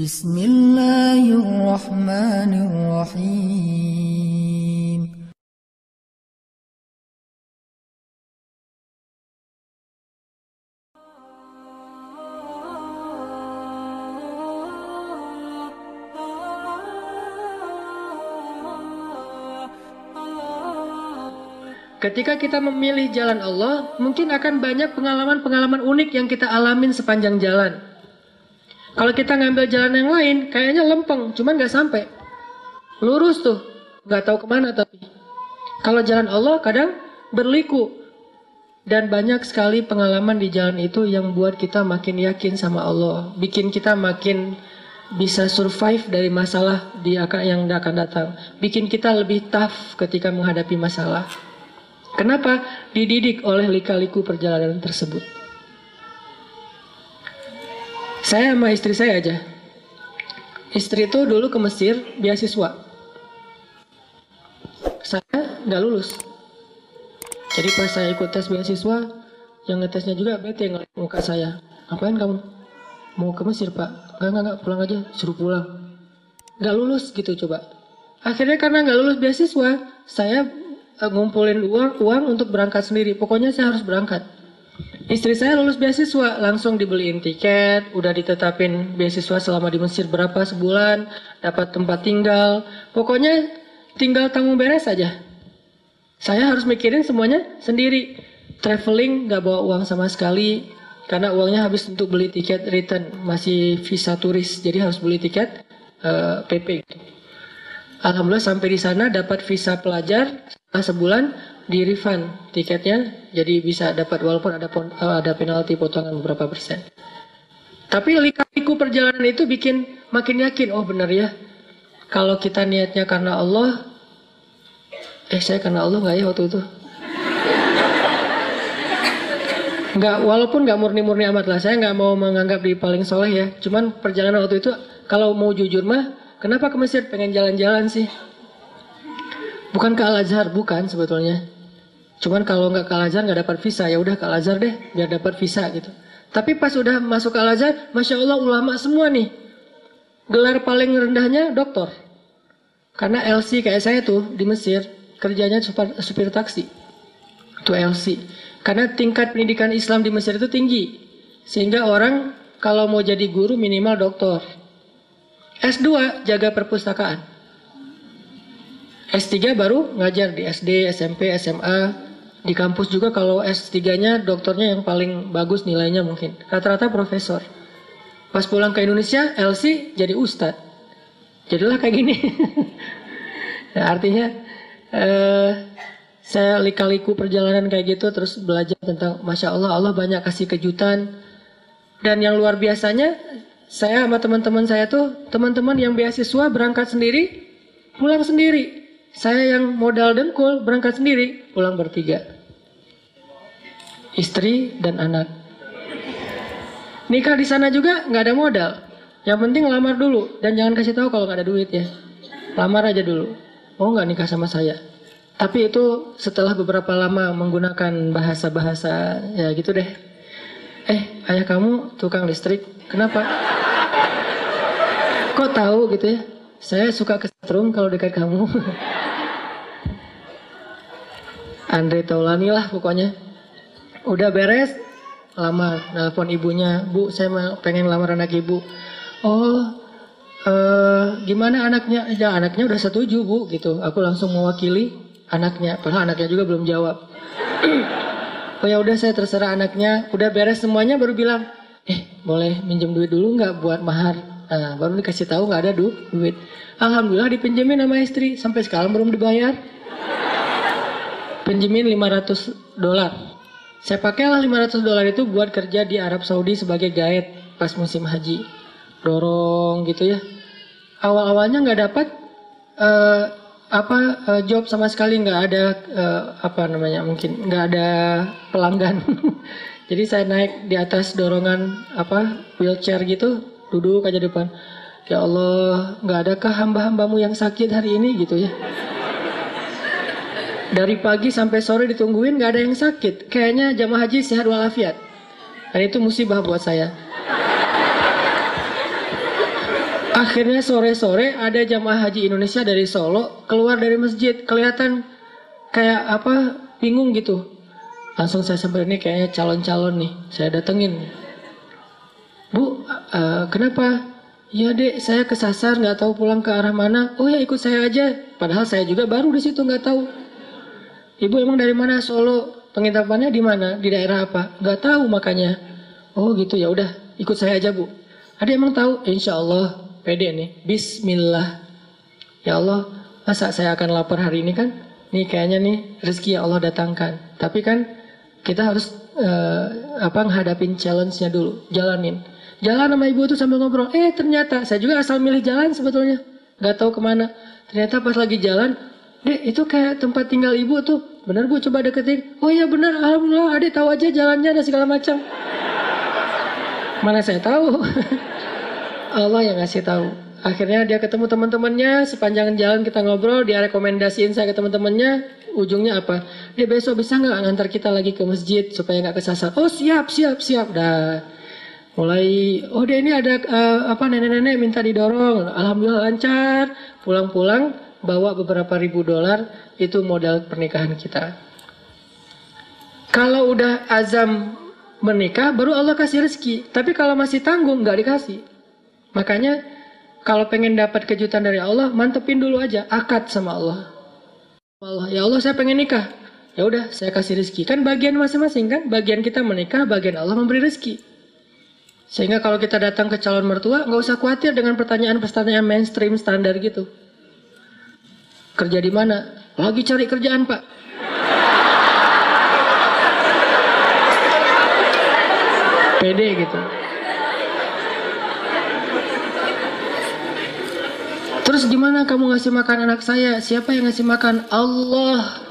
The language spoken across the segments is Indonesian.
بسم الله الرحمن الرحيم Ketika kita memilih jalan Allah, mungkin akan banyak pengalaman-pengalaman unik yang kita alamin sepanjang jalan. Kalau kita ngambil jalan yang lain, kayaknya lempeng, cuman nggak sampai. Lurus tuh, nggak tahu ke mana tapi. Kalau jalan Allah kadang berliku. Dan banyak sekali pengalaman di jalan itu yang buat kita makin yakin sama Allah. Bikin kita makin bisa survive dari masalah di yang akan datang. Bikin kita lebih tough ketika menghadapi masalah. Kenapa? Dididik oleh lika-liku perjalanan tersebut. Saya sama istri saya aja. Istri itu dulu ke Mesir beasiswa. Saya nggak lulus. Jadi pas saya ikut tes beasiswa, yang ngetesnya juga bete ngeliat muka saya. Ngapain kamu? Mau ke Mesir pak? Enggak, enggak, enggak, pulang aja. Suruh pulang. Nggak lulus gitu coba. Akhirnya karena nggak lulus beasiswa, saya ngumpulin uang uang untuk berangkat sendiri. Pokoknya saya harus berangkat. Istri saya lulus beasiswa, langsung dibeliin tiket, udah ditetapin beasiswa selama di Mesir berapa sebulan, dapat tempat tinggal. Pokoknya tinggal tanggung beres saja. Saya harus mikirin semuanya sendiri. Traveling nggak bawa uang sama sekali, karena uangnya habis untuk beli tiket return, masih visa turis, jadi harus beli tiket uh, PP. Alhamdulillah sampai di sana dapat visa pelajar setelah sebulan di refund tiketnya jadi bisa dapat walaupun ada ada penalti potongan beberapa persen. Tapi lika-liku perjalanan itu bikin makin yakin oh benar ya kalau kita niatnya karena Allah eh saya karena Allah nggak ya waktu itu nggak walaupun nggak murni-murni amat lah saya nggak mau menganggap di paling soleh ya cuman perjalanan waktu itu kalau mau jujur mah Kenapa ke Mesir pengen jalan-jalan sih? Bukan ke Al Azhar, bukan sebetulnya. Cuman kalau nggak ke Al Azhar nggak dapat visa, ya udah ke Al Azhar deh, biar dapat visa gitu. Tapi pas udah masuk ke Al Azhar, masya Allah ulama semua nih. Gelar paling rendahnya doktor. Karena LC kayak saya tuh di Mesir kerjanya supir, supir taksi. Itu LC. Karena tingkat pendidikan Islam di Mesir itu tinggi. Sehingga orang kalau mau jadi guru minimal doktor. S2 jaga perpustakaan. S3 baru ngajar di SD, SMP, SMA. Di kampus juga kalau S3-nya dokternya yang paling bagus nilainya mungkin. Rata-rata profesor. Pas pulang ke Indonesia, LC jadi ustadz. Jadilah kayak gini. nah, artinya eh, saya lika-liku perjalanan kayak gitu terus belajar tentang Masya Allah, Allah banyak kasih kejutan. Dan yang luar biasanya saya sama teman-teman saya tuh teman-teman yang beasiswa berangkat sendiri pulang sendiri. Saya yang modal dengkul berangkat sendiri pulang bertiga. Istri dan anak. Nikah di sana juga nggak ada modal. Yang penting lamar dulu. Dan jangan kasih tahu kalau nggak ada duit ya. Lamar aja dulu. Oh nggak nikah sama saya? Tapi itu setelah beberapa lama menggunakan bahasa-bahasa ya gitu deh. eh ayah kamu tukang listrik. Kenapa? Kok tahu gitu ya? Saya suka kesetrum kalau dekat kamu. Andre Taulani lah pokoknya. Udah beres? Lamar nelfon ibunya. Bu saya pengen lamar anak ibu. Oh uh, gimana anaknya? Ya anaknya udah setuju bu gitu. Aku langsung mewakili anaknya. Padahal anaknya juga belum jawab oh ya udah saya terserah anaknya. Udah beres semuanya baru bilang eh boleh minjem duit dulu nggak buat mahar? Nah, baru dikasih tahu nggak ada du duit. Alhamdulillah dipinjemin sama istri. Sampai sekarang belum dibayar. Pinjemin 500 dolar. Saya pakailah 500 dolar itu buat kerja di Arab Saudi sebagai guide pas musim haji. Dorong gitu ya. Awal-awalnya nggak dapat uh, apa uh, job sama sekali nggak ada uh, apa namanya mungkin nggak ada pelanggan. Jadi saya naik di atas dorongan apa wheelchair gitu duduk aja depan. Ya Allah nggak adakah hamba-hambamu yang sakit hari ini gitu ya. Dari pagi sampai sore ditungguin nggak ada yang sakit. Kayaknya jamaah haji sehat walafiat. Dan itu musibah buat saya Akhirnya sore-sore ada jamaah haji Indonesia dari Solo keluar dari masjid kelihatan kayak apa bingung gitu. Langsung saya sampai ini kayaknya calon-calon nih saya datengin. Bu, uh, kenapa? Ya dek, saya kesasar nggak tahu pulang ke arah mana. Oh ya ikut saya aja. Padahal saya juga baru di situ nggak tahu. Ibu emang dari mana Solo? Penginapannya di mana? Di daerah apa? Nggak tahu makanya. Oh gitu ya udah ikut saya aja bu. Ada emang tahu? Insya Allah pede nih. Bismillah. Ya Allah, masa saya akan lapar hari ini kan? Nih kayaknya nih rezeki yang Allah datangkan. Tapi kan kita harus uh, apa menghadapin challenge-nya dulu, jalanin. Jalan sama ibu tuh sambil ngobrol. Eh ternyata saya juga asal milih jalan sebetulnya, nggak tahu ke mana. Ternyata pas lagi jalan, deh itu kayak tempat tinggal ibu tuh. Bener bu coba deketin. Oh iya bener, alhamdulillah. Adek tahu aja jalannya dan segala macam. Mana saya tahu. Allah yang ngasih tahu. Akhirnya dia ketemu teman-temannya, sepanjang jalan kita ngobrol, dia rekomendasiin saya ke teman-temannya, ujungnya apa? Dia besok bisa nggak ngantar kita lagi ke masjid supaya nggak kesasar? Oh siap, siap, siap. Dah mulai, oh dia ini ada uh, apa nenek-nenek minta didorong, alhamdulillah lancar. Pulang-pulang bawa beberapa ribu dolar, itu modal pernikahan kita. Kalau udah azam menikah, baru Allah kasih rezeki. Tapi kalau masih tanggung, nggak dikasih. Makanya kalau pengen dapat kejutan dari Allah, mantepin dulu aja akad sama Allah. Allah, ya Allah saya pengen nikah. Ya udah, saya kasih rezeki. Kan bagian masing-masing kan? Bagian kita menikah, bagian Allah memberi rezeki. Sehingga kalau kita datang ke calon mertua, nggak usah khawatir dengan pertanyaan-pertanyaan mainstream standar gitu. Kerja di mana? Lagi cari kerjaan pak. Pede gitu. Terus gimana kamu ngasih makan anak saya? Siapa yang ngasih makan? Allah.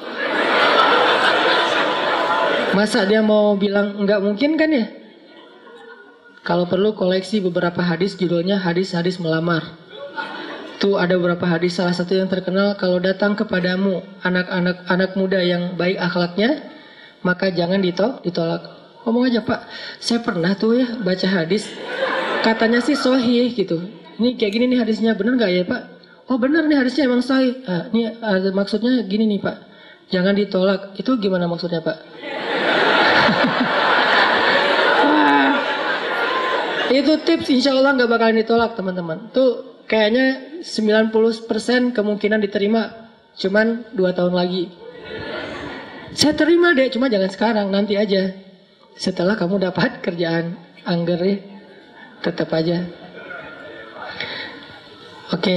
Masa dia mau bilang nggak mungkin kan ya? Kalau perlu koleksi beberapa hadis judulnya hadis-hadis melamar. Tuh ada beberapa hadis salah satu yang terkenal kalau datang kepadamu anak-anak anak muda yang baik akhlaknya maka jangan ditolak ditolak. Ngomong aja Pak, saya pernah tuh ya baca hadis katanya sih sohih gitu ini kayak gini nih hadisnya benar nggak ya Pak? Oh benar nih hadisnya emang sahih. Nah, ini ada maksudnya gini nih Pak. Jangan ditolak. Itu gimana maksudnya Pak? itu tips insya Allah nggak bakalan ditolak teman-teman. Tuh kayaknya 90% kemungkinan diterima. Cuman dua tahun lagi. Saya terima deh, cuma jangan sekarang, nanti aja. Setelah kamu dapat kerjaan angger ya, tetap aja. Oke,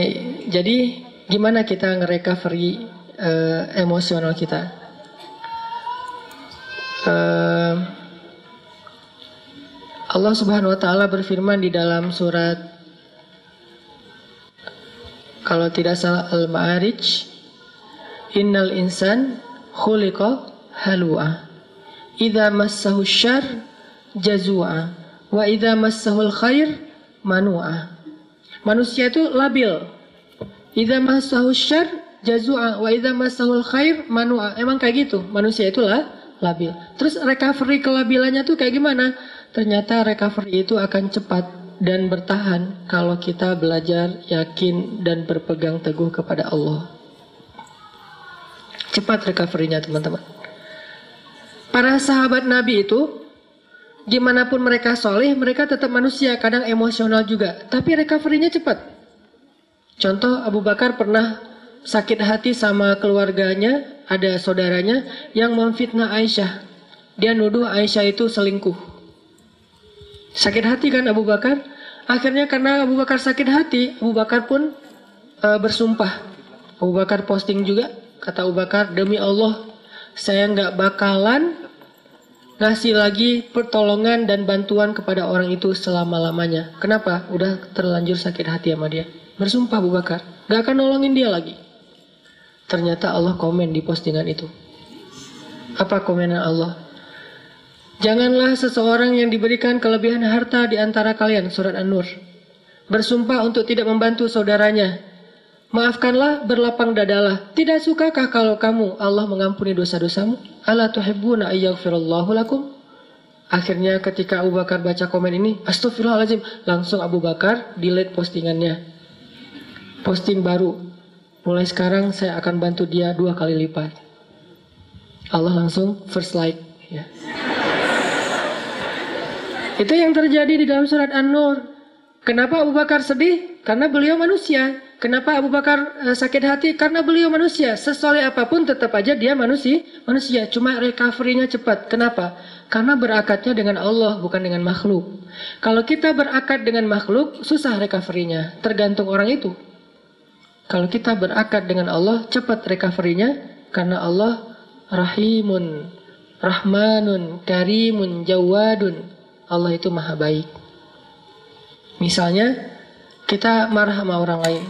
jadi gimana kita nge-recovery uh, emosional kita? Uh, Allah Subhanahu wa taala berfirman di dalam surat kalau tidak salah Al-Ma'arij Innal insan khuliqa halwa. Idza massahu syarr jazua. Wa idza massahu khair manua Manusia itu labil. Idza masahu syar jazua wa idza masahul khair manua. Emang kayak gitu. Manusia itulah labil. Terus recovery kelabilannya tuh kayak gimana? Ternyata recovery itu akan cepat dan bertahan kalau kita belajar yakin dan berpegang teguh kepada Allah. Cepat recovery-nya teman-teman. Para sahabat Nabi itu Gimana pun mereka soleh, mereka tetap manusia, kadang emosional juga. Tapi recovery-nya cepat. Contoh Abu Bakar pernah sakit hati sama keluarganya, ada saudaranya yang memfitnah Aisyah. Dia nuduh Aisyah itu selingkuh. Sakit hati kan Abu Bakar? Akhirnya karena Abu Bakar sakit hati, Abu Bakar pun e, bersumpah. Abu Bakar posting juga, kata Abu Bakar, demi Allah, saya nggak bakalan ngasih lagi pertolongan dan bantuan kepada orang itu selama-lamanya. Kenapa? Udah terlanjur sakit hati sama dia. Bersumpah Abu Bakar, gak akan nolongin dia lagi. Ternyata Allah komen di postingan itu. Apa komenan Allah? Janganlah seseorang yang diberikan kelebihan harta di antara kalian, surat An-Nur. Bersumpah untuk tidak membantu saudaranya, Maafkanlah, berlapang dadalah. Tidak sukakah kalau kamu Allah mengampuni dosa-dosamu? Ala tuhibbuna ayyaghfirallahu lakum? Akhirnya ketika Abu Bakar baca komen ini, astagfirullahaladzim, langsung Abu Bakar delete postingannya. posting baru. Mulai sekarang saya akan bantu dia dua kali lipat. Allah langsung first like. Ya. Itu yang terjadi di dalam surat An-Nur. Kenapa Abu Bakar sedih? Karena beliau manusia. Kenapa Abu Bakar uh, sakit hati? Karena beliau manusia. Sesoleh apa pun tetap aja dia manusia. Manusia. Cuma recovery-nya cepat. Kenapa? Karena berakatnya dengan Allah bukan dengan makhluk. Kalau kita berakad dengan makhluk susah recovery-nya. Tergantung orang itu. Kalau kita berakad dengan Allah cepat recovery-nya karena Allah rahimun, rahmanun, karimun, jawadun. Allah itu maha baik. Misalnya kita marah sama orang lain.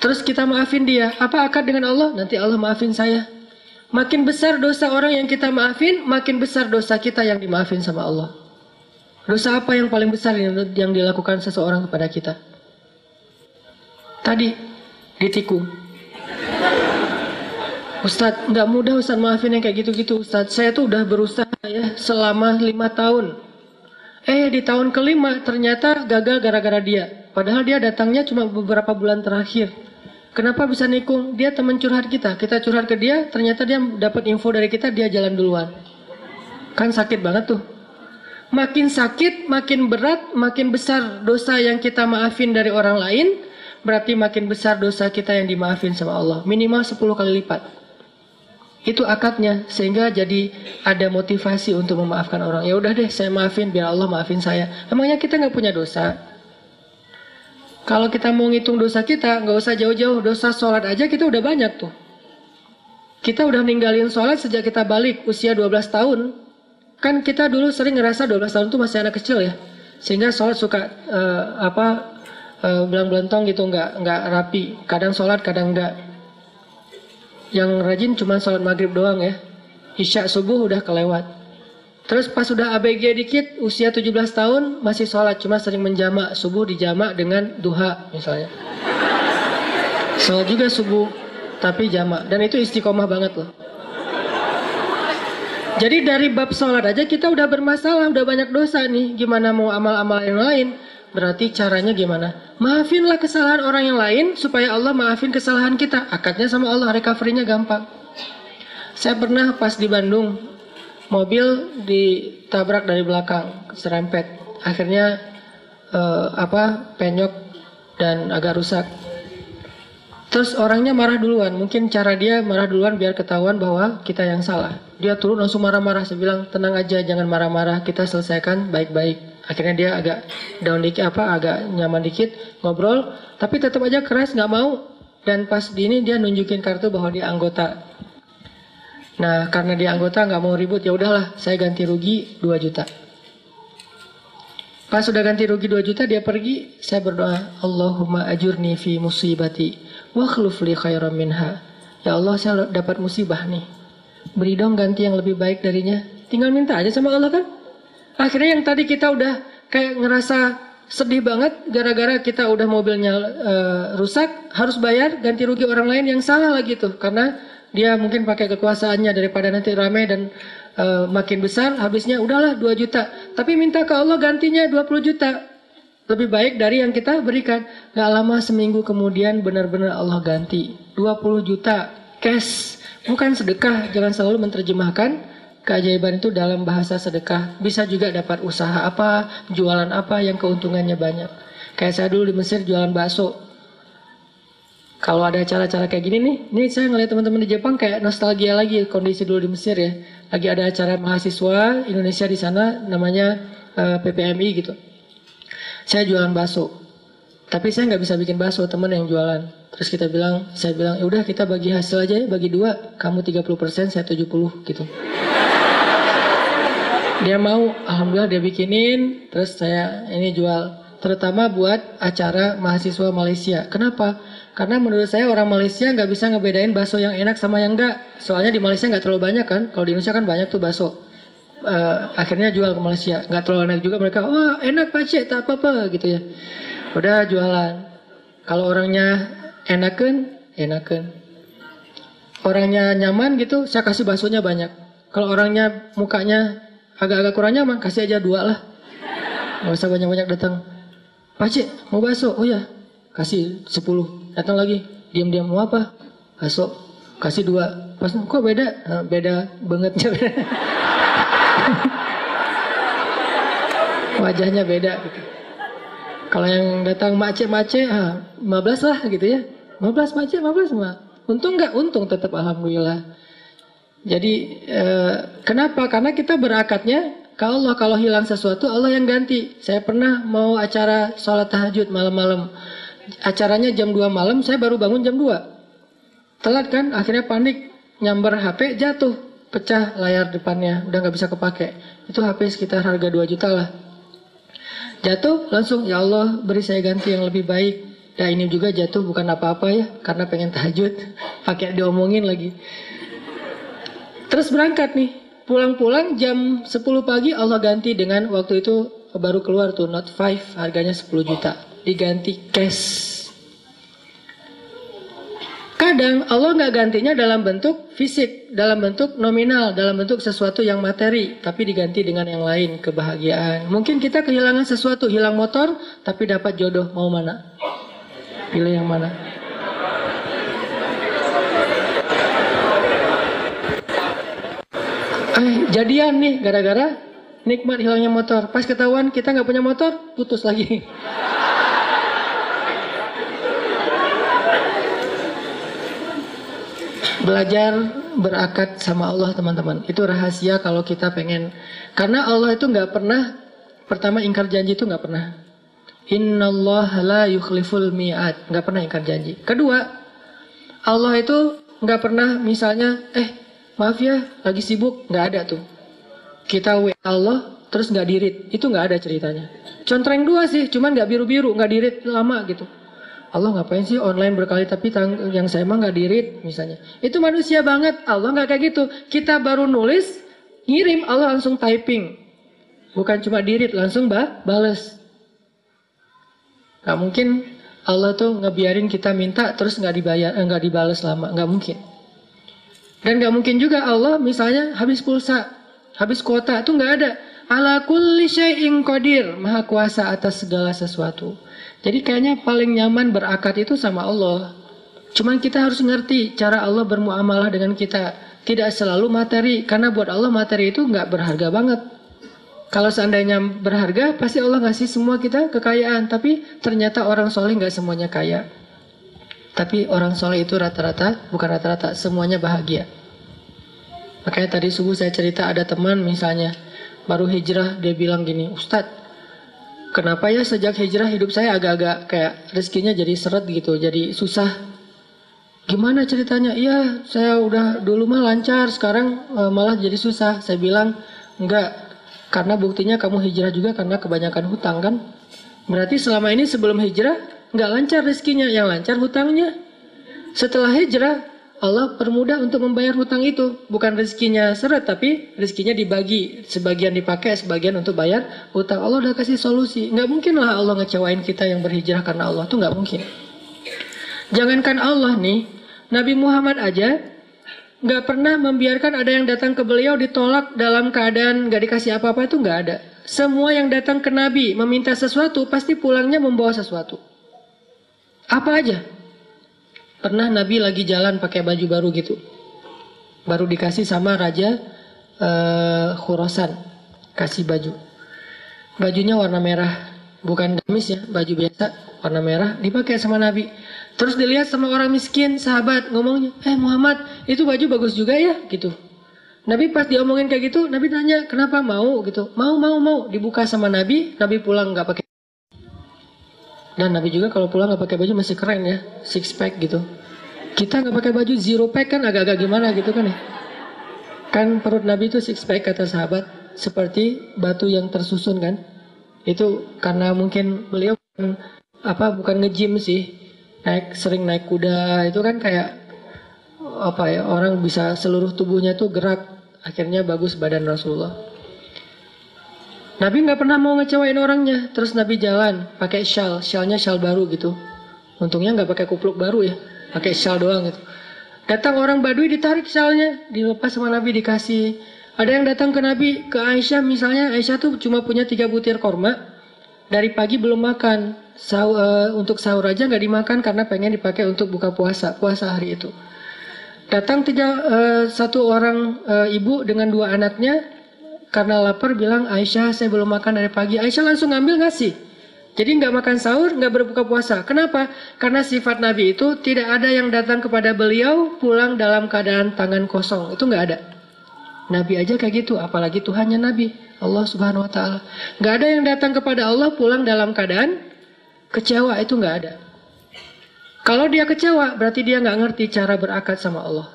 Terus kita maafin dia. Apa akad dengan Allah? Nanti Allah maafin saya. Makin besar dosa orang yang kita maafin, makin besar dosa kita yang dimaafin sama Allah. Dosa apa yang paling besar yang, dilakukan seseorang kepada kita? Tadi, ditikung. Ustadz, nggak mudah Ustadz maafin yang kayak gitu-gitu Ustadz. Saya tuh udah berusaha ya selama lima tahun. Eh di tahun kelima ternyata gagal gara-gara dia. Padahal dia datangnya cuma beberapa bulan terakhir. Kenapa bisa nikung? Dia teman curhat kita. Kita curhat ke dia, ternyata dia dapat info dari kita, dia jalan duluan. Kan sakit banget tuh. Makin sakit, makin berat, makin besar dosa yang kita maafin dari orang lain, berarti makin besar dosa kita yang dimaafin sama Allah. Minimal 10 kali lipat. Itu akadnya, sehingga jadi ada motivasi untuk memaafkan orang. Ya udah deh, saya maafin biar Allah maafin saya. Emangnya kita nggak punya dosa? Kalau kita mau ngitung dosa kita, nggak usah jauh-jauh. Dosa sholat aja kita udah banyak tuh. Kita udah ninggalin sholat sejak kita balik usia 12 tahun. Kan kita dulu sering ngerasa 12 tahun tuh masih anak kecil ya. Sehingga sholat suka uh, apa uh, belang-belentong gitu, nggak nggak rapi. Kadang sholat, kadang enggak. Yang rajin cuma sholat maghrib doang ya. Isya subuh udah kelewat. Terus pas sudah ABG dikit, usia 17 tahun masih sholat, cuma sering menjamak subuh dijamak dengan duha misalnya. Sholat juga subuh, tapi jamak. Dan itu istiqomah banget loh. Jadi dari bab sholat aja kita udah bermasalah, udah banyak dosa nih. Gimana mau amal-amal yang lain? Berarti caranya gimana? Maafinlah kesalahan orang yang lain supaya Allah maafin kesalahan kita. Akadnya sama Allah, recovery-nya gampang. Saya pernah pas di Bandung, mobil ditabrak dari belakang serempet. Akhirnya uh, apa penyok dan agak rusak. Terus orangnya marah duluan. Mungkin cara dia marah duluan biar ketahuan bahwa kita yang salah. Dia turun langsung marah-marah. Saya bilang tenang aja jangan marah-marah. Kita selesaikan baik-baik akhirnya dia agak down dikit apa agak nyaman dikit ngobrol tapi tetap aja keras nggak mau dan pas di ini dia nunjukin kartu bahwa dia anggota Nah karena dia anggota nggak mau ribut ya udahlah saya ganti rugi 2 juta. Pas sudah ganti rugi 2 juta dia pergi saya berdoa Allahumma ajurni fi musibati wa khlufli khairan minha. Ya Allah saya dapat musibah nih. Beri dong ganti yang lebih baik darinya. Tinggal minta aja sama Allah kan. Akhirnya yang tadi kita udah kayak ngerasa sedih banget gara-gara kita udah mobilnya uh, rusak harus bayar ganti rugi orang lain yang salah lagi tuh. Karena dia mungkin pakai kekuasaannya daripada nanti ramai dan uh, makin besar habisnya udahlah 2 juta. Tapi minta ke Allah gantinya 20 juta. Lebih baik dari yang kita berikan. Gak lama seminggu kemudian benar-benar Allah ganti 20 juta cash. Bukan sedekah jangan selalu menerjemahkan keajaiban itu dalam bahasa sedekah bisa juga dapat usaha apa jualan apa yang keuntungannya banyak kayak saya dulu di Mesir jualan bakso kalau ada acara-acara kayak gini nih, nih saya ngeliat teman-teman di Jepang kayak nostalgia lagi kondisi dulu di Mesir ya. Lagi ada acara mahasiswa Indonesia di sana namanya uh, eh, PPMI gitu. Saya jualan bakso. Tapi saya nggak bisa bikin bakso, teman yang jualan. Terus kita bilang, saya bilang, ya udah kita bagi hasil aja ya, bagi dua. Kamu 30%, saya 70 gitu. Dia mau, alhamdulillah dia bikinin, terus saya ini jual. Terutama buat acara mahasiswa Malaysia. Kenapa? Karena menurut saya orang Malaysia nggak bisa ngebedain bakso yang enak sama yang enggak. Soalnya di Malaysia nggak terlalu banyak kan. Kalau di Indonesia kan banyak tuh bakso. Uh, akhirnya jual ke Malaysia. Nggak terlalu enak juga mereka. Wah enak pak cik tak apa-apa gitu ya. Udah jualan. Kalau orangnya enakan, enakan. Orangnya nyaman gitu, saya kasih baksonya banyak. Kalau orangnya mukanya agak-agak kurang nyaman, kasih aja dua lah. Gak usah banyak-banyak datang. Pak cik, mau bakso? Oh ya, kasih 10 datang lagi. Diam-diam mau apa? Bakso. Kasih dua. Pas kok beda? "Eh, beda bangetnya beda. wajahnya beda. Gitu kalau yang datang mace-mace ah, 15 lah gitu ya. 15 mace 15 mah untung nggak? Untung tetap alhamdulillah jadi eh, kenapa karena kita berakatnya kalau Allah kalau hilang sesuatu Allah yang ganti. Saya pernah mau acara sholat tahajud malam-malam. Acaranya jam 2 malam, saya baru bangun jam 2. Telat kan, akhirnya panik. Nyamber HP jatuh, pecah layar depannya, udah nggak bisa kepake. Itu HP sekitar harga 2 juta lah. Jatuh langsung, ya Allah beri saya ganti yang lebih baik. Nah ini juga jatuh bukan apa-apa ya, karena pengen tahajud. Pakai diomongin lagi. Terus berangkat nih, pulang-pulang jam 10 pagi Allah ganti dengan waktu itu baru keluar tuh Note 5 harganya 10 juta. Diganti cash. Kadang Allah nggak gantinya dalam bentuk fisik dalam bentuk nominal dalam bentuk sesuatu yang materi tapi diganti dengan yang lain kebahagiaan. Mungkin kita kehilangan sesuatu hilang motor tapi dapat jodoh mau mana? Pilih yang mana Eh, jadian nih gara-gara nikmat hilangnya motor. Pas ketahuan kita nggak punya motor, putus lagi. Belajar berakat sama Allah teman-teman. Itu rahasia kalau kita pengen. Karena Allah itu nggak pernah. Pertama ingkar janji itu nggak pernah. Inna Allah la yukhliful mi'ad. Nggak pernah ingkar janji. Kedua, Allah itu nggak pernah misalnya, eh maaf ya lagi sibuk. Nggak ada tuh. Kita wa Allah terus nggak dirit. Itu nggak ada ceritanya. Contreng dua sih cuman nggak biru biru nggak dirit lama gitu. Allah ngapain sih online berkali tapi tang yang saya mah nggak dirit misalnya. Itu manusia banget. Allah nggak kayak gitu. Kita baru nulis ngirim Allah langsung typing. Bukan cuma dirit langsung bah bales. Nggak mungkin Allah tuh ngebiarin kita minta terus nggak dibayar eh, nggak dibales lama. Nggak mungkin dan gak mungkin juga Allah misalnya habis pulsa, habis kuota itu nggak ada. Ala kulli syai'in qadir, maha kuasa atas segala sesuatu. Jadi kayaknya paling nyaman berakat itu sama Allah. Cuman kita harus ngerti cara Allah bermuamalah dengan kita. Tidak selalu materi, karena buat Allah materi itu nggak berharga banget. Kalau seandainya berharga, pasti Allah ngasih semua kita kekayaan. Tapi ternyata orang soleh nggak semuanya kaya. Tapi orang soleh itu rata-rata, bukan rata-rata, semuanya bahagia. Makanya tadi subuh saya cerita ada teman misalnya, baru hijrah, dia bilang gini, Ustadz, kenapa ya sejak hijrah hidup saya agak-agak kayak rezekinya jadi seret gitu, jadi susah. Gimana ceritanya? Iya, saya udah dulu mah lancar, sekarang e, malah jadi susah. Saya bilang, enggak, karena buktinya kamu hijrah juga karena kebanyakan hutang kan. Berarti selama ini sebelum hijrah nggak lancar rezekinya, yang lancar hutangnya. Setelah hijrah, Allah permudah untuk membayar hutang itu. Bukan rezekinya seret, tapi rezekinya dibagi. Sebagian dipakai, sebagian untuk bayar hutang. Allah udah kasih solusi. Nggak mungkin lah Allah ngecewain kita yang berhijrah karena Allah. Itu nggak mungkin. Jangankan Allah nih, Nabi Muhammad aja nggak pernah membiarkan ada yang datang ke beliau ditolak dalam keadaan nggak dikasih apa-apa itu nggak ada. Semua yang datang ke Nabi meminta sesuatu pasti pulangnya membawa sesuatu. Apa aja? Pernah Nabi lagi jalan pakai baju baru gitu. Baru dikasih sama raja uh, Khurasan. Kasih baju. Bajunya warna merah. Bukan gamis ya, baju biasa warna merah dipakai sama Nabi. Terus dilihat sama orang miskin, sahabat ngomongnya, "Eh Muhammad, itu baju bagus juga ya?" gitu. Nabi pas diomongin kayak gitu, Nabi tanya, "Kenapa mau?" gitu. "Mau, mau, mau." Dibuka sama Nabi, Nabi pulang nggak pakai dan Nabi juga kalau pulang nggak pakai baju masih keren ya, six pack gitu. Kita nggak pakai baju zero pack kan agak-agak gimana gitu kan ya. Kan perut Nabi itu six pack kata sahabat, seperti batu yang tersusun kan. Itu karena mungkin beliau bukan, apa bukan nge-gym sih, naik sering naik kuda itu kan kayak apa ya orang bisa seluruh tubuhnya tuh gerak akhirnya bagus badan Rasulullah. Nabi nggak pernah mau ngecewain orangnya. Terus Nabi jalan pakai shawl, shawlnya shawl baru gitu. Untungnya nggak pakai kupluk baru ya, pakai shawl doang gitu. Datang orang Badui ditarik shawlnya, dilepas sama Nabi dikasih. Ada yang datang ke Nabi, ke Aisyah misalnya, Aisyah tuh cuma punya tiga butir korma. Dari pagi belum makan. sahur, eh, untuk sahur aja nggak dimakan karena pengen dipakai untuk buka puasa puasa hari itu. Datang tiga eh, satu orang eh, ibu dengan dua anaknya karena lapar bilang Aisyah saya belum makan dari pagi. Aisyah langsung ngambil ngasih. Jadi nggak makan sahur, nggak berbuka puasa. Kenapa? Karena sifat Nabi itu tidak ada yang datang kepada beliau pulang dalam keadaan tangan kosong. Itu nggak ada. Nabi aja kayak gitu, apalagi Tuhannya Nabi. Allah subhanahu wa ta'ala. Nggak ada yang datang kepada Allah pulang dalam keadaan kecewa. Itu nggak ada. Kalau dia kecewa, berarti dia nggak ngerti cara berakad sama Allah.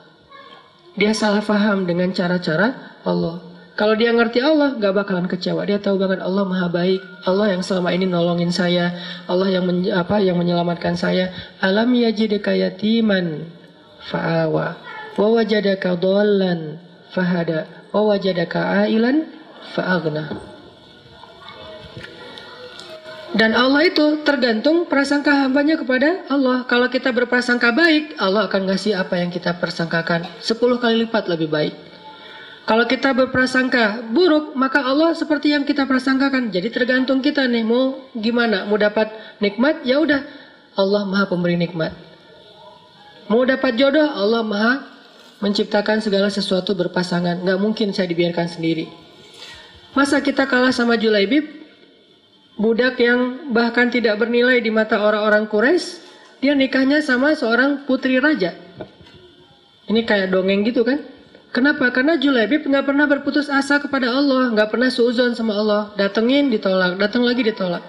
Dia salah faham dengan cara-cara Allah. Kalau dia ngerti Allah, gak bakalan kecewa. Dia tahu banget Allah maha baik. Allah yang selama ini nolongin saya. Allah yang men, apa yang menyelamatkan saya. Alam yajidaka yatiman fa'awa. Wa wajadaka dhallan fahada. Wa wajadaka ailan fa'agna. Dan Allah itu tergantung prasangka hambanya kepada Allah. Kalau kita berprasangka baik, Allah akan ngasih apa yang kita persangkakan. Sepuluh kali lipat lebih baik. Kalau kita berprasangka buruk, maka Allah seperti yang kita prasangkakan. Jadi tergantung kita nih mau gimana, mau dapat nikmat ya udah Allah Maha pemberi nikmat. Mau dapat jodoh, Allah Maha menciptakan segala sesuatu berpasangan. Nggak mungkin saya dibiarkan sendiri. Masa kita kalah sama Julaibib, budak yang bahkan tidak bernilai di mata orang-orang Quraisy, dia nikahnya sama seorang putri raja. Ini kayak dongeng gitu kan? Kenapa? Karena Julaibib nggak pernah berputus asa kepada Allah, nggak pernah suuzon sama Allah. Datengin ditolak, datang lagi ditolak.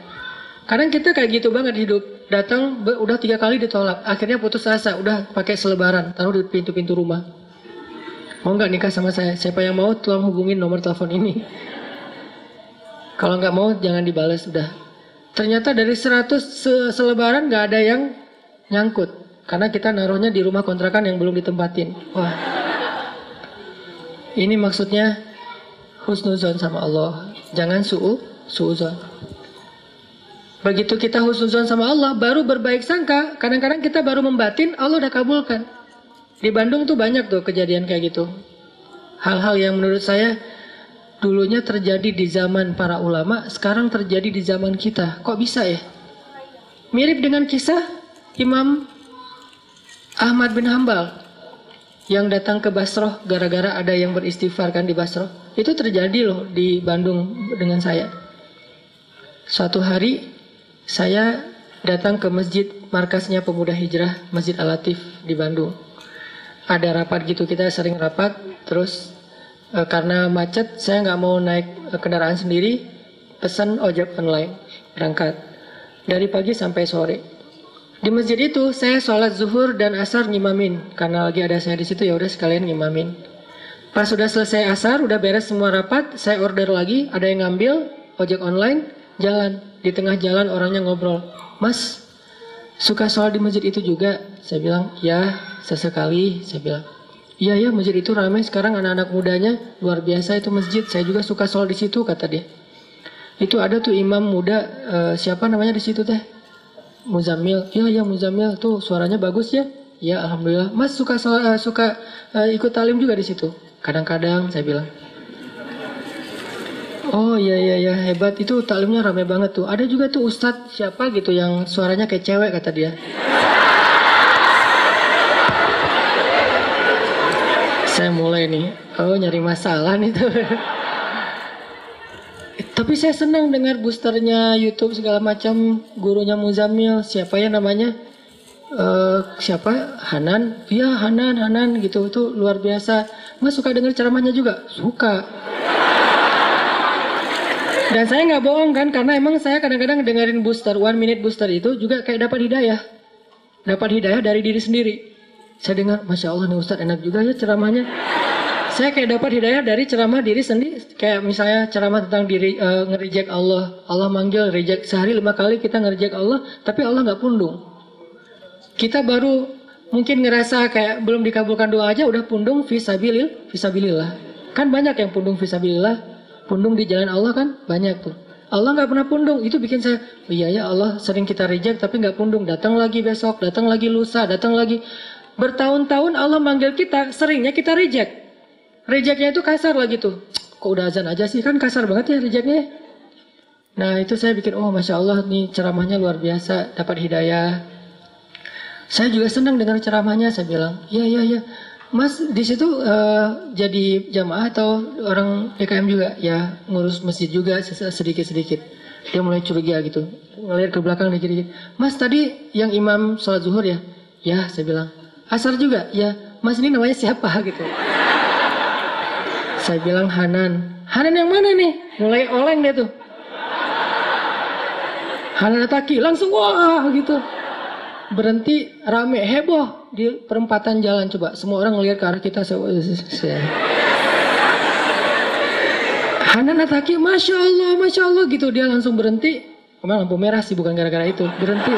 Kadang kita kayak gitu banget hidup. Datang udah tiga kali ditolak, akhirnya putus asa, udah pakai selebaran, taruh di pintu-pintu rumah. Mau nggak nikah sama saya? Siapa yang mau tolong hubungin nomor telepon ini. Kalau nggak mau jangan dibales udah. Ternyata dari 100 selebaran nggak ada yang nyangkut. Karena kita naruhnya di rumah kontrakan yang belum ditempatin. Wah. Ini maksudnya husnuzon sama Allah. Jangan su'u, su'uzon. Begitu kita husnuzon sama Allah, baru berbaik sangka. Kadang-kadang kita baru membatin, Allah udah kabulkan. Di Bandung tuh banyak tuh kejadian kayak gitu. Hal-hal yang menurut saya dulunya terjadi di zaman para ulama, sekarang terjadi di zaman kita. Kok bisa ya? Mirip dengan kisah Imam Ahmad bin Hambal yang datang ke Basroh gara-gara ada yang beristighfar kan di Basroh. Itu terjadi loh di Bandung dengan saya. Suatu hari saya datang ke masjid markasnya pemuda hijrah Masjid Al-Latif di Bandung. Ada rapat gitu kita sering rapat terus e, karena macet saya nggak mau naik e, kendaraan sendiri pesan ojek online berangkat dari pagi sampai sore di masjid itu saya sholat zuhur dan asar ngimamin karena lagi ada saya di situ ya udah sekalian ngimamin. Pas sudah selesai asar, udah beres semua rapat, saya order lagi, ada yang ngambil ojek online, jalan di tengah jalan orangnya ngobrol, Mas suka sholat di masjid itu juga? Saya bilang ya sesekali, saya bilang. Iya ya masjid itu ramai sekarang anak-anak mudanya luar biasa itu masjid. Saya juga suka sholat di situ kata dia. Itu ada tuh imam muda uh, siapa namanya di situ teh? Muzamil, ya ya Muzamil tuh suaranya bagus ya. Ya alhamdulillah. Mas suka uh, suka uh, ikut talim juga di situ. Kadang-kadang saya bilang. Oh iya iya ya hebat itu talimnya rame banget tuh. Ada juga tuh ustadz siapa gitu yang suaranya kayak cewek kata dia. saya mulai nih, oh nyari masalah nih tuh. Tapi saya senang dengar boosternya YouTube segala macam gurunya Muzamil. Siapa ya namanya? Uh, siapa? Hanan? Iya Hanan Hanan gitu. Itu luar biasa. Mas suka dengar ceramahnya juga? Suka. Dan saya nggak bohong kan karena emang saya kadang-kadang dengerin booster one minute booster itu juga kayak dapat hidayah. Dapat hidayah dari diri sendiri. Saya dengar masya Allah nih Ustadz enak juga ya ceramahnya saya kayak dapat hidayah dari ceramah diri sendiri kayak misalnya ceramah tentang diri uh, ngereject Allah. Allah manggil reject. Sehari lima kali kita ngereject Allah tapi Allah nggak pundung. Kita baru mungkin ngerasa kayak belum dikabulkan doa aja udah pundung visabilil visabilillah kan banyak yang pundung visabilillah pundung di jalan Allah kan? Banyak tuh. Allah nggak pernah pundung. Itu bikin saya oh iya ya Allah sering kita reject tapi nggak pundung. Datang lagi besok datang lagi lusa datang lagi. Bertahun-tahun Allah manggil kita seringnya kita reject Rejeknya itu kasar lah gitu. Kok udah azan aja sih? Kan kasar banget ya rejeknya. Nah itu saya bikin, oh Masya Allah nih ceramahnya luar biasa, dapat hidayah. Saya juga senang dengar ceramahnya, saya bilang, iya iya iya. Mas di situ uh, jadi jamaah atau orang PKM juga? Ya ngurus masjid juga sedikit-sedikit. Dia mulai curiga gitu, ngeliat ke belakang dia jadi, Mas tadi yang imam sholat zuhur ya? Ya saya bilang, asar juga? Ya, Mas ini namanya siapa gitu. Saya bilang Hanan. Hanan yang mana nih? Mulai oleng dia tuh. Hanan Ataki langsung wah gitu. Berhenti rame heboh di perempatan jalan. Coba semua orang ngelihat ke arah kita Hanan Ataki Masya Allah Masya Allah gitu. Dia langsung berhenti. Memang lampu merah sih bukan gara-gara itu. Berhenti.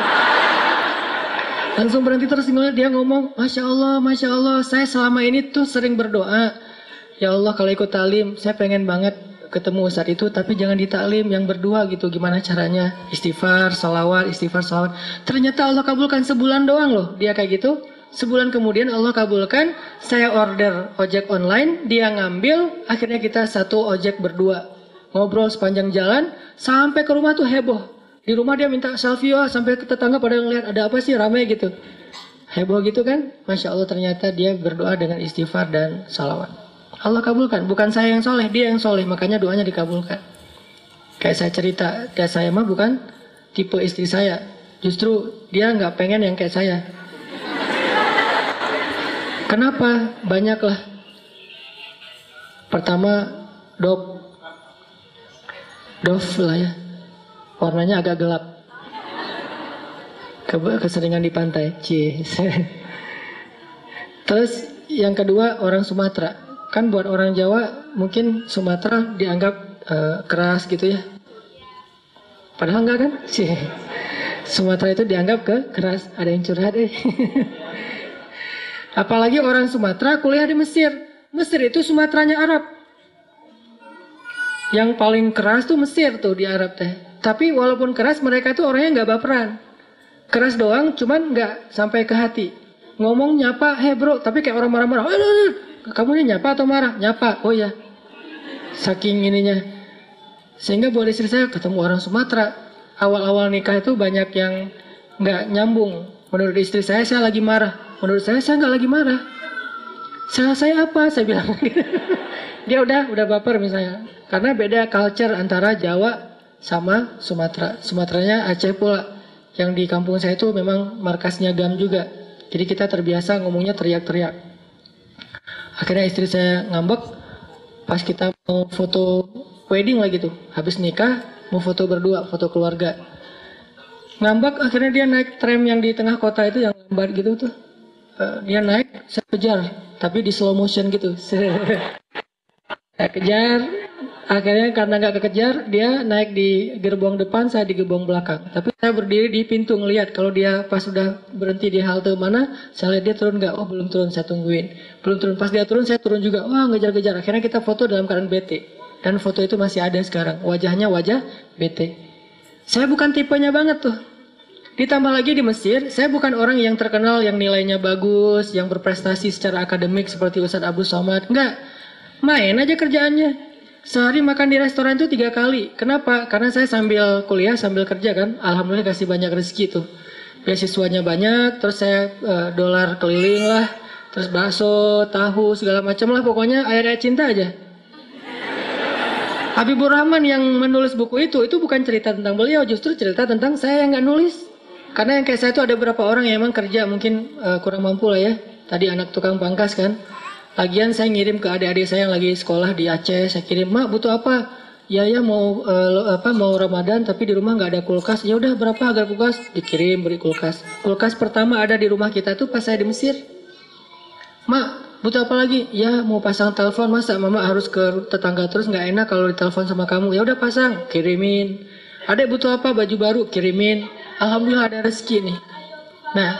Langsung berhenti terus dia ngomong Masya Allah Masya Allah saya selama ini tuh sering berdoa ya Allah kalau ikut talim saya pengen banget ketemu saat itu tapi jangan ditaklim yang berdua gitu. Gimana caranya? Istighfar salawat istighfar salawat ternyata Allah kabulkan sebulan doang loh. Dia kayak gitu. Sebulan kemudian Allah kabulkan saya order ojek online dia ngambil akhirnya kita satu ojek berdua. Ngobrol sepanjang jalan sampai ke rumah tuh heboh. Di rumah dia minta selfie wah sampai ke tetangga pada ngeliat ada apa sih? Rame gitu. Heboh gitu kan? Masya Allah ternyata dia berdoa dengan istighfar dan salawat Allah kabulkan. Bukan saya yang soleh, dia yang soleh. Makanya doanya dikabulkan. Kayak saya cerita, dia saya mah bukan tipe istri saya. Justru dia nggak pengen yang kayak saya. Kenapa? Banyaklah. Pertama, dop. Dov lah ya. Warnanya agak gelap. Keseringan di pantai. Cie. Terus yang kedua orang Sumatera kan buat orang Jawa mungkin Sumatera dianggap uh, keras gitu ya. Padahal enggak kan? Sih Sumatera itu dianggap ke keras. Ada yang curhat eh. Apalagi orang Sumatera kuliah di Mesir. Mesir itu Sumateranya Arab. Yang paling keras tuh Mesir tuh di Arab teh. Tapi walaupun keras mereka tuh orangnya nggak baperan. Keras doang cuman nggak sampai ke hati. Ngomong nyapa heh bro tapi kayak orang marah-marah kamu ini nyapa atau marah? Nyapa. Oh ya. Saking ininya. Sehingga buat istri saya ketemu orang Sumatera. Awal-awal nikah itu banyak yang nggak nyambung. Menurut istri saya, saya lagi marah. Menurut saya, saya nggak lagi marah. Salah saya apa? Saya bilang. Dia udah udah baper misalnya. Karena beda culture antara Jawa sama Sumatera. Sumateranya Aceh pula. Yang di kampung saya itu memang markasnya GAM juga. Jadi kita terbiasa ngomongnya teriak-teriak akhirnya istri saya ngambek pas kita mau foto wedding lagi tuh. Habis nikah mau foto berdua foto keluarga. Ngambek akhirnya dia naik tram yang di tengah kota itu yang lambat gitu tuh. Uh, dia naik saya kejar tapi di slow motion gitu saya kejar Akhirnya karena nggak kekejar, dia naik di gerbong depan, saya di gerbong belakang. Tapi saya berdiri di pintu ngelihat kalau dia pas sudah berhenti di halte mana, saya lihat dia turun nggak? Oh belum turun, saya tungguin. Belum turun, pas dia turun saya turun juga. Wah ngejar-ngejar. Akhirnya kita foto dalam keadaan bete. Dan foto itu masih ada sekarang. Wajahnya wajah bete. Saya bukan tipenya banget tuh. Ditambah lagi di Mesir, saya bukan orang yang terkenal yang nilainya bagus, yang berprestasi secara akademik seperti Ustadz Abu Somad. Enggak, main aja kerjaannya Sehari makan di restoran itu tiga kali. Kenapa? Karena saya sambil kuliah, sambil kerja kan. Alhamdulillah kasih banyak rezeki tuh. Beasiswanya banyak, terus saya uh, dolar keliling lah. Terus bakso, tahu, segala macam lah. Pokoknya air-air cinta aja. Habibur Rahman yang menulis buku itu, itu bukan cerita tentang beliau, justru cerita tentang saya yang nggak nulis. Karena yang kayak saya itu ada beberapa orang yang emang kerja mungkin uh, kurang mampu lah ya. Tadi anak tukang pangkas kan Lagian saya ngirim ke adik-adik saya yang lagi sekolah di Aceh, saya kirim, "Mak, butuh apa?" Ya ya mau uh, apa mau Ramadan tapi di rumah nggak ada kulkas. Ya udah berapa harga kulkas? Dikirim beri kulkas. Kulkas pertama ada di rumah kita tuh pas saya di Mesir. Mak, butuh apa lagi? Ya mau pasang telepon masa mama harus ke tetangga terus nggak enak kalau ditelepon sama kamu. Ya udah pasang, kirimin. Ada butuh apa? Baju baru, kirimin. Alhamdulillah ada rezeki nih. Nah,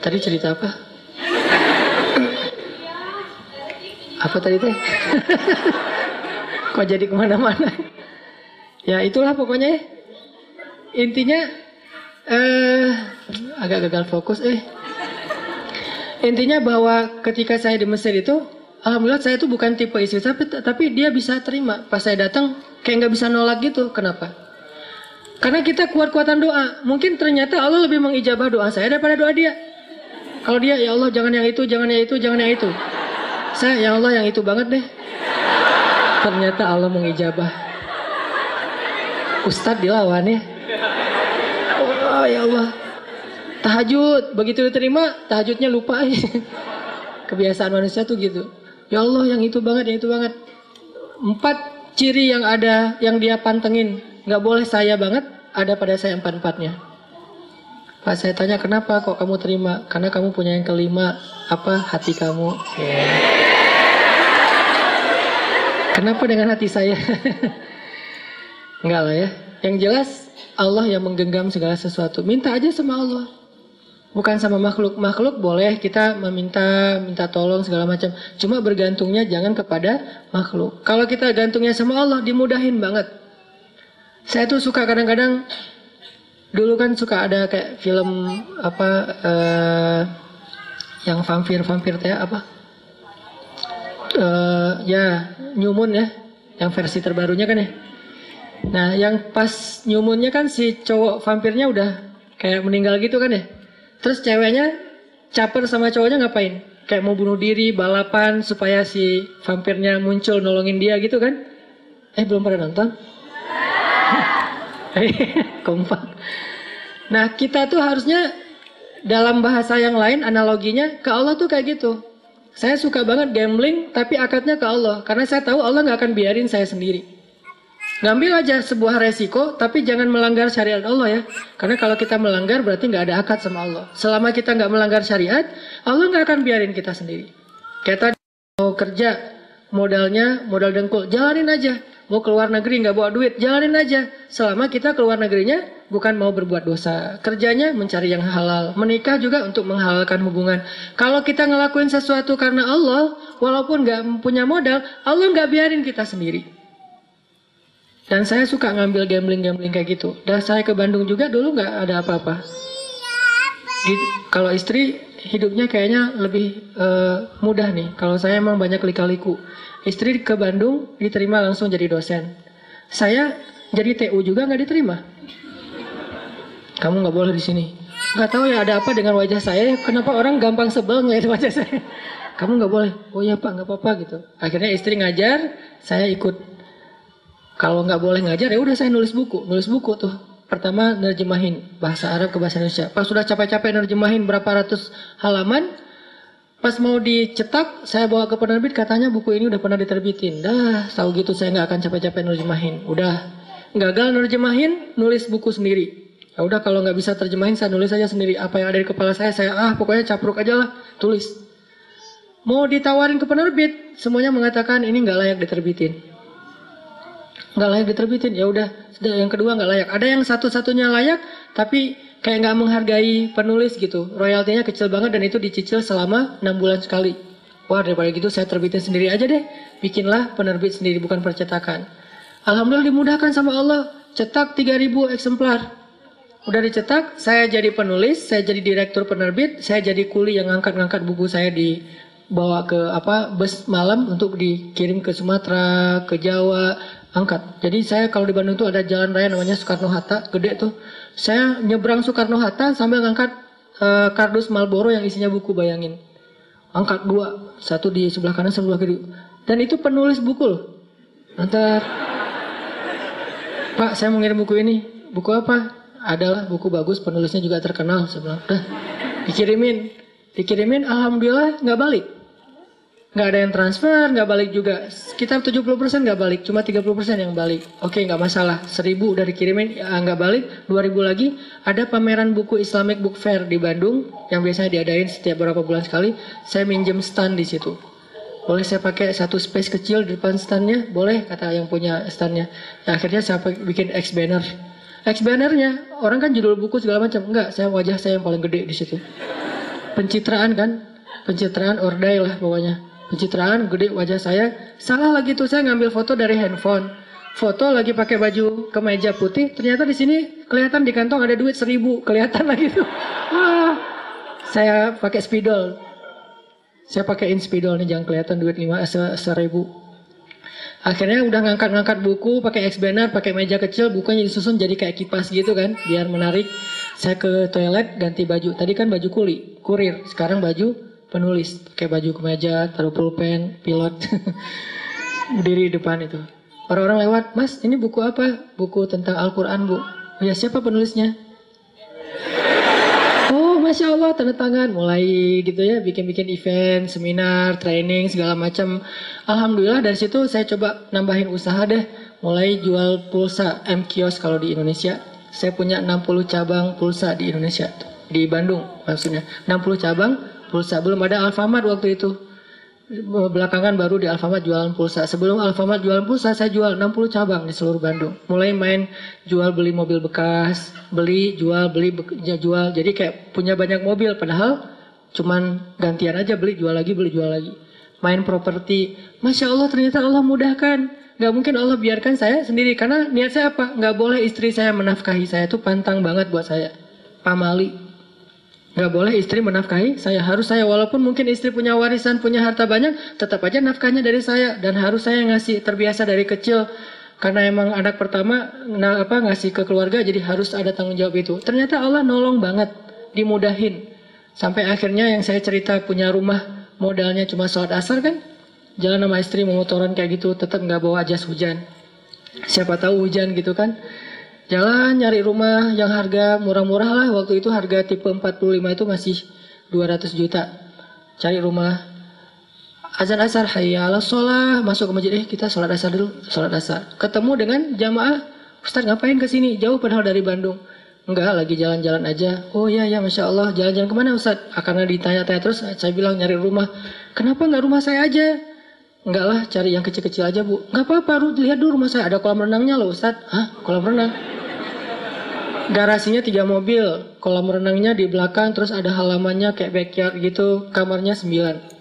tadi cerita apa? Apa tadi teh? Kok jadi ke mana-mana? ya itulah pokoknya. Intinya eh agak gagal fokus eh. Intinya bahwa ketika saya di Mesir itu, alhamdulillah saya itu bukan tipe istri tapi tapi dia bisa terima. Pas saya datang, kayak nggak bisa nolak gitu. Kenapa? Karena kita kuat-kuatan doa. Mungkin ternyata Allah lebih mengijabah doa saya daripada doa dia. Kalau dia ya Allah jangan yang itu, jangan yang itu, jangan yang itu. Saya ya Allah yang itu banget deh. Ternyata Allah mengijabah. Ustadz dilawan ya. Oh ya Allah. Tahajud begitu diterima tahajudnya lupa. Kebiasaan manusia tuh gitu. Ya Allah yang itu banget, yang itu banget. Empat ciri yang ada yang dia pantengin nggak boleh saya banget ada pada saya empat empatnya. Pak saya tanya kenapa kok kamu terima? Karena kamu punya yang kelima apa hati kamu? Ya. Kenapa dengan hati saya? Enggak lah ya. Yang jelas Allah yang menggenggam segala sesuatu. Minta aja sama Allah. Bukan sama makhluk. Makhluk boleh kita meminta, minta tolong segala macam. Cuma bergantungnya jangan kepada makhluk. Kalau kita gantungnya sama Allah, dimudahin banget. Saya tuh suka kadang-kadang dulu kan suka ada kayak film apa uh, yang vampir vampir teh apa uh, ya New Moon ya. Yang versi terbarunya kan ya. Nah yang pas New Moonnya kan si cowok vampirnya udah kayak meninggal gitu kan ya. Terus ceweknya caper sama cowoknya ngapain? Kayak mau bunuh diri balapan supaya si vampirnya muncul nolongin dia gitu kan. Eh belum pernah nonton? Kompak. Nah kita tuh harusnya dalam bahasa yang lain analoginya ke Allah tuh kayak gitu saya suka banget gambling tapi akadnya ke Allah. Karena saya tahu Allah nggak akan biarin saya sendiri. Ngambil aja sebuah resiko tapi jangan melanggar syariat Allah ya. Karena kalau kita melanggar berarti nggak ada akad sama Allah. Selama kita nggak melanggar syariat Allah nggak akan biarin kita sendiri. Tadi mau kerja modalnya modal dengkul. Jalanin aja mau keluar negeri nggak bawa duit, jalanin aja. Selama kita keluar negerinya bukan mau berbuat dosa. Kerjanya mencari yang halal. Menikah juga untuk menghalalkan hubungan. Kalau kita ngelakuin sesuatu karena Allah, walaupun nggak punya modal, Allah nggak biarin kita sendiri. Dan saya suka ngambil gambling-gambling kayak gitu. Dan saya ke Bandung juga dulu nggak ada apa-apa. Kalau istri hidupnya kayaknya lebih uh, mudah nih. Kalau saya emang banyak lika-liku. Istri ke Bandung diterima langsung jadi dosen. Saya jadi TU juga nggak diterima. Kamu nggak boleh di sini. Nggak tahu ya ada apa dengan wajah saya. Kenapa orang gampang sebel ngeliat wajah saya? Kamu nggak boleh. Oh ya pak nggak apa-apa gitu. Akhirnya istri ngajar, saya ikut. Kalau nggak boleh ngajar ya udah saya nulis buku, nulis buku tuh. Pertama nerjemahin bahasa Arab ke bahasa Indonesia. Pas sudah capek-capek nerjemahin berapa ratus halaman, Pas mau dicetak, saya bawa ke penerbit katanya buku ini udah pernah diterbitin. Dah, tahu gitu saya nggak akan capek-capek nerjemahin. Udah, gagal nerjemahin, nulis buku sendiri. Ya udah kalau nggak bisa terjemahin saya nulis aja sendiri. Apa yang ada di kepala saya, saya ah pokoknya capruk aja lah, tulis. Mau ditawarin ke penerbit, semuanya mengatakan ini nggak layak diterbitin. Nggak layak diterbitin, ya udah. Yang kedua nggak layak. Ada yang satu-satunya layak, tapi kayak nggak menghargai penulis gitu. Royaltinya kecil banget dan itu dicicil selama enam bulan sekali. Wah daripada gitu saya terbitin sendiri aja deh. Bikinlah penerbit sendiri bukan percetakan. Alhamdulillah dimudahkan sama Allah. Cetak 3000 eksemplar. Udah dicetak, saya jadi penulis, saya jadi direktur penerbit, saya jadi kuli yang ngangkat-ngangkat buku saya di bawa ke apa bus malam untuk dikirim ke Sumatera, ke Jawa, angkat. Jadi saya kalau di Bandung itu ada jalan raya namanya Soekarno Hatta, gede tuh. Saya nyebrang Soekarno Hatta sambil ngangkat uh, kardus Marlboro yang isinya buku bayangin. Angkat dua, satu di sebelah kanan, sebelah kiri. Dan itu penulis buku loh. Nanti, Pak, saya mau ngirim buku ini. Buku apa? Adalah buku bagus, penulisnya juga terkenal. Sebelah, dikirimin, dikirimin. Alhamdulillah nggak balik nggak ada yang transfer, nggak balik juga. Sekitar 70% nggak balik, cuma 30% yang balik. Oke, nggak masalah. 1000 udah dikirimin, ya, nggak balik. 2000 lagi, ada pameran buku Islamic Book Fair di Bandung yang biasanya diadain setiap beberapa bulan sekali. Saya minjem stand di situ. Boleh saya pakai satu space kecil di depan standnya? Boleh, kata yang punya standnya. Ya, akhirnya saya bikin X banner. X bannernya, orang kan judul buku segala macam. Enggak, saya wajah saya yang paling gede di situ. Pencitraan kan? Pencitraan ordai lah pokoknya pencitraan gede wajah saya. Salah lagi tuh saya ngambil foto dari handphone. Foto lagi pakai baju kemeja putih. Ternyata di sini kelihatan di kantong ada duit seribu. Kelihatan lagi tuh. Ah, saya pakai spidol. Saya pakaiin spidol nih jangan kelihatan duit lima eh, seribu. Akhirnya udah ngangkat-ngangkat buku pakai X-Banner, pakai meja kecil, bukunya disusun jadi kayak kipas gitu kan, biar menarik. Saya ke toilet ganti baju. Tadi kan baju kuli, kurir. Sekarang baju penulis, pakai baju kemeja, taruh pulpen, pilot. Berdiri di depan itu. Orang-orang lewat, Mas, ini buku apa? Buku tentang Al-Quran, Bu. Oh ya, siapa penulisnya? Oh, Masya Allah, tanda tangan. Mulai gitu ya, bikin-bikin event, seminar, training, segala macam. Alhamdulillah dari situ saya coba nambahin usaha deh. Mulai jual pulsa M Kios kalau di Indonesia. Saya punya 60 cabang pulsa di Indonesia. Di Bandung maksudnya. 60 cabang pulsa. Belum ada Alfamart waktu itu. Belakangan baru di Alfamart jualan pulsa. Sebelum Alfamart jualan pulsa, saya jual 60 cabang di seluruh Bandung. Mulai main jual beli mobil bekas, beli, jual, beli, ya jual. Jadi kayak punya banyak mobil, padahal cuman gantian aja beli, jual lagi, beli, jual lagi. Main properti, Masya Allah ternyata Allah mudahkan. Gak mungkin Allah biarkan saya sendiri, karena niat saya apa? Gak boleh istri saya menafkahi saya, itu pantang banget buat saya. Pamali, Gak boleh istri menafkahi saya. Harus saya walaupun mungkin istri punya warisan, punya harta banyak, tetap aja nafkahnya dari saya dan harus saya ngasih terbiasa dari kecil karena emang anak pertama nah, apa ngasih ke keluarga jadi harus ada tanggung jawab itu. Ternyata Allah nolong banget, dimudahin. Sampai akhirnya yang saya cerita punya rumah modalnya cuma sholat asar kan, jalan sama istri memotoran kayak gitu, tetap nggak bawa jas hujan. Siapa tahu hujan gitu kan. Jalan nyari rumah yang harga murah-murah lah. Waktu itu harga tipe 45 itu masih 200 juta. Cari rumah. Azan asar, hayya ala sholah. Masuk ke masjid, eh kita sholat asar dulu. Sholat asar. Ketemu dengan jamaah. Ustaz ngapain ke sini? Jauh padahal dari Bandung. Enggak, lagi jalan-jalan aja. Oh iya, ya Masya Allah. Jalan-jalan ke mana Ustaz? Karena ditanya-tanya terus, saya bilang nyari rumah. Kenapa nggak rumah saya aja? Enggak lah, cari yang kecil-kecil aja bu. Enggak apa-apa, lihat dulu rumah saya. Ada kolam renangnya loh Ustaz. Hah? Kolam renang? garasinya tiga mobil, kolam renangnya di belakang, terus ada halamannya kayak backyard gitu, kamarnya sembilan.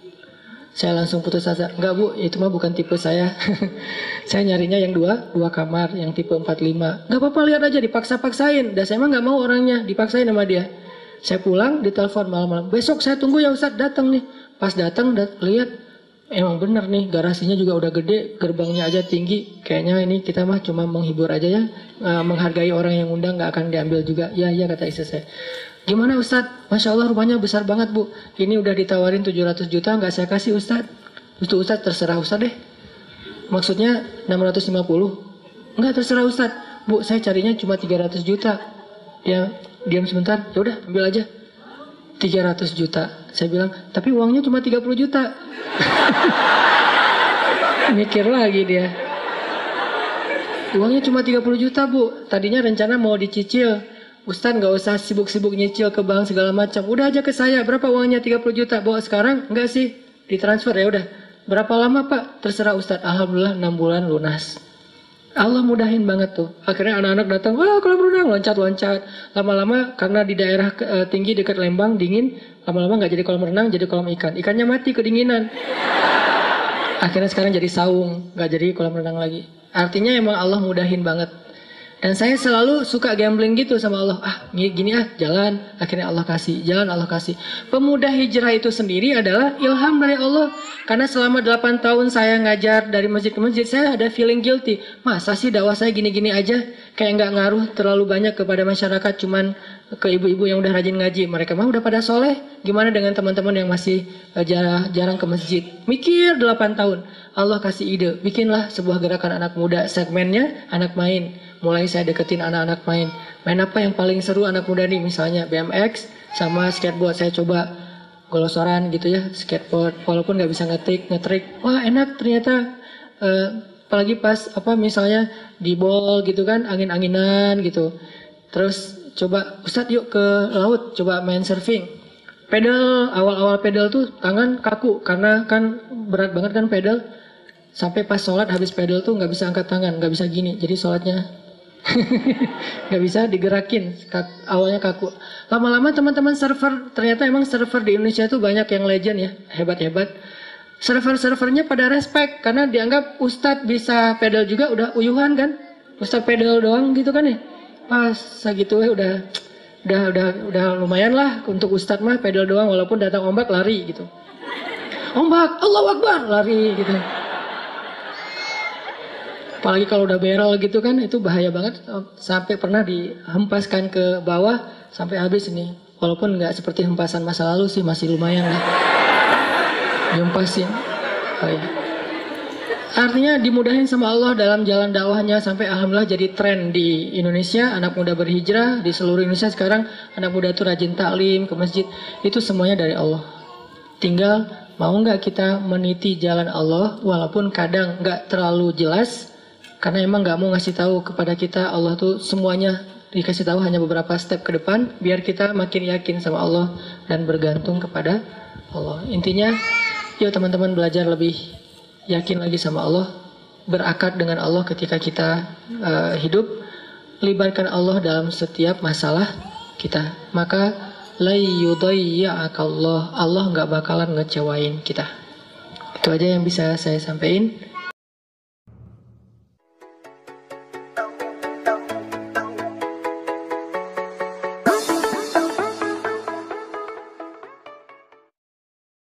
Saya langsung putus asa, enggak bu, itu mah bukan tipe saya. saya nyarinya yang dua, dua kamar, yang tipe empat lima. Enggak apa-apa lihat aja, dipaksa-paksain. Dan saya mah nggak mau orangnya, dipaksain sama dia. Saya pulang, ditelepon malam-malam. Besok saya tunggu ya Ustadz, datang nih. Pas datang, dat lihat emang bener nih garasinya juga udah gede gerbangnya aja tinggi. Kayaknya ini kita mah cuma menghibur aja ya. Uh, menghargai orang yang undang nggak akan diambil juga. Ya ya kata istri saya. Gimana Ustadz? Masya Allah rumahnya besar banget bu. Ini udah ditawarin 700 juta nggak saya kasih Ustadz. Itu Ustadz terserah Ustadz deh. Maksudnya 650 nggak terserah Ustadz. Bu saya carinya cuma 300 juta. Ya diam sebentar. Ya udah ambil aja 300 juta. Saya bilang, tapi uangnya cuma 30 juta. Mikir lagi dia. Uangnya cuma 30 juta bu. Tadinya rencana mau dicicil. Ustaz nggak usah sibuk-sibuk nyicil ke bank segala macam. Udah aja ke saya. Berapa uangnya 30 juta? Bawa sekarang? Enggak sih. Ditransfer ya udah. Berapa lama pak? Terserah Ustaz. Alhamdulillah 6 bulan lunas. Allah mudahin banget tuh. Akhirnya anak-anak datang, wah kolam renang loncat-loncat. Lama-lama karena di daerah uh, tinggi dekat Lembang dingin, lama-lama nggak jadi kolam renang, jadi kolam ikan. Ikannya mati kedinginan. Akhirnya sekarang jadi saung, nggak jadi kolam renang lagi. Artinya emang Allah mudahin banget. Dan saya selalu suka gambling gitu sama Allah. Ah, gini ah, jalan. Akhirnya Allah kasih, jalan Allah kasih. Pemuda hijrah itu sendiri adalah ilham dari Allah. Karena selama 8 tahun saya ngajar dari masjid ke masjid, saya ada feeling guilty. Masa sih dakwah saya gini-gini aja? Kayak nggak ngaruh terlalu banyak kepada masyarakat, cuman ke ibu-ibu yang udah rajin ngaji. Mereka mah udah pada soleh. Gimana dengan teman-teman yang masih jarang, jarang ke masjid? Mikir 8 tahun. Allah kasih ide, bikinlah sebuah gerakan anak muda. Segmennya anak main mulai saya deketin anak-anak main. Main apa yang paling seru anak muda nih? Misalnya BMX sama skateboard. Saya coba golosoran gitu ya skateboard. Walaupun nggak bisa ngetik ngetrik wah enak ternyata. Uh, apalagi pas apa misalnya di ball gitu kan angin-anginan gitu. Terus coba Ustadz yuk ke laut coba main surfing. Pedal awal-awal pedal tuh tangan kaku karena kan berat banget kan pedal. Sampai pas sholat habis pedal tuh nggak bisa angkat tangan nggak bisa gini. Jadi sholatnya nggak bisa digerakin awalnya kaku. Lama-lama teman-teman server ternyata emang server di Indonesia itu banyak yang legend ya hebat-hebat. Server-servernya pada respect karena dianggap ustadz bisa pedal juga udah uyuhan kan? Ustadz pedal doang gitu kan ya? Pas segitu ya udah udah udah udah lumayan lah untuk ustadz mah pedal doang walaupun datang ombak lari gitu. Ombak Allah Akbar lari gitu apalagi kalau udah barrel gitu kan itu bahaya banget. Sampai pernah dihempaskan ke bawah sampai habis ini. Walaupun nggak seperti hempasan masa lalu sih masih lumayan lah. Dihempasin oh ya Artinya dimudahin sama Allah dalam jalan dakwahnya sampai alhamdulillah jadi tren di Indonesia. Anak muda berhijrah di seluruh Indonesia sekarang. Anak muda itu rajin taklim ke masjid. Itu semuanya dari Allah. Tinggal mau nggak kita meniti jalan Allah walaupun kadang nggak terlalu jelas karena emang nggak mau ngasih tahu kepada kita Allah tuh semuanya dikasih tahu hanya beberapa step ke depan biar kita makin yakin sama Allah dan bergantung kepada Allah. Intinya yuk teman-teman belajar lebih yakin lagi sama Allah, berakar dengan Allah ketika kita uh, hidup, libatkan Allah dalam setiap masalah kita. Maka la Allah, Allah nggak bakalan ngecewain kita. Itu aja yang bisa saya sampaikan.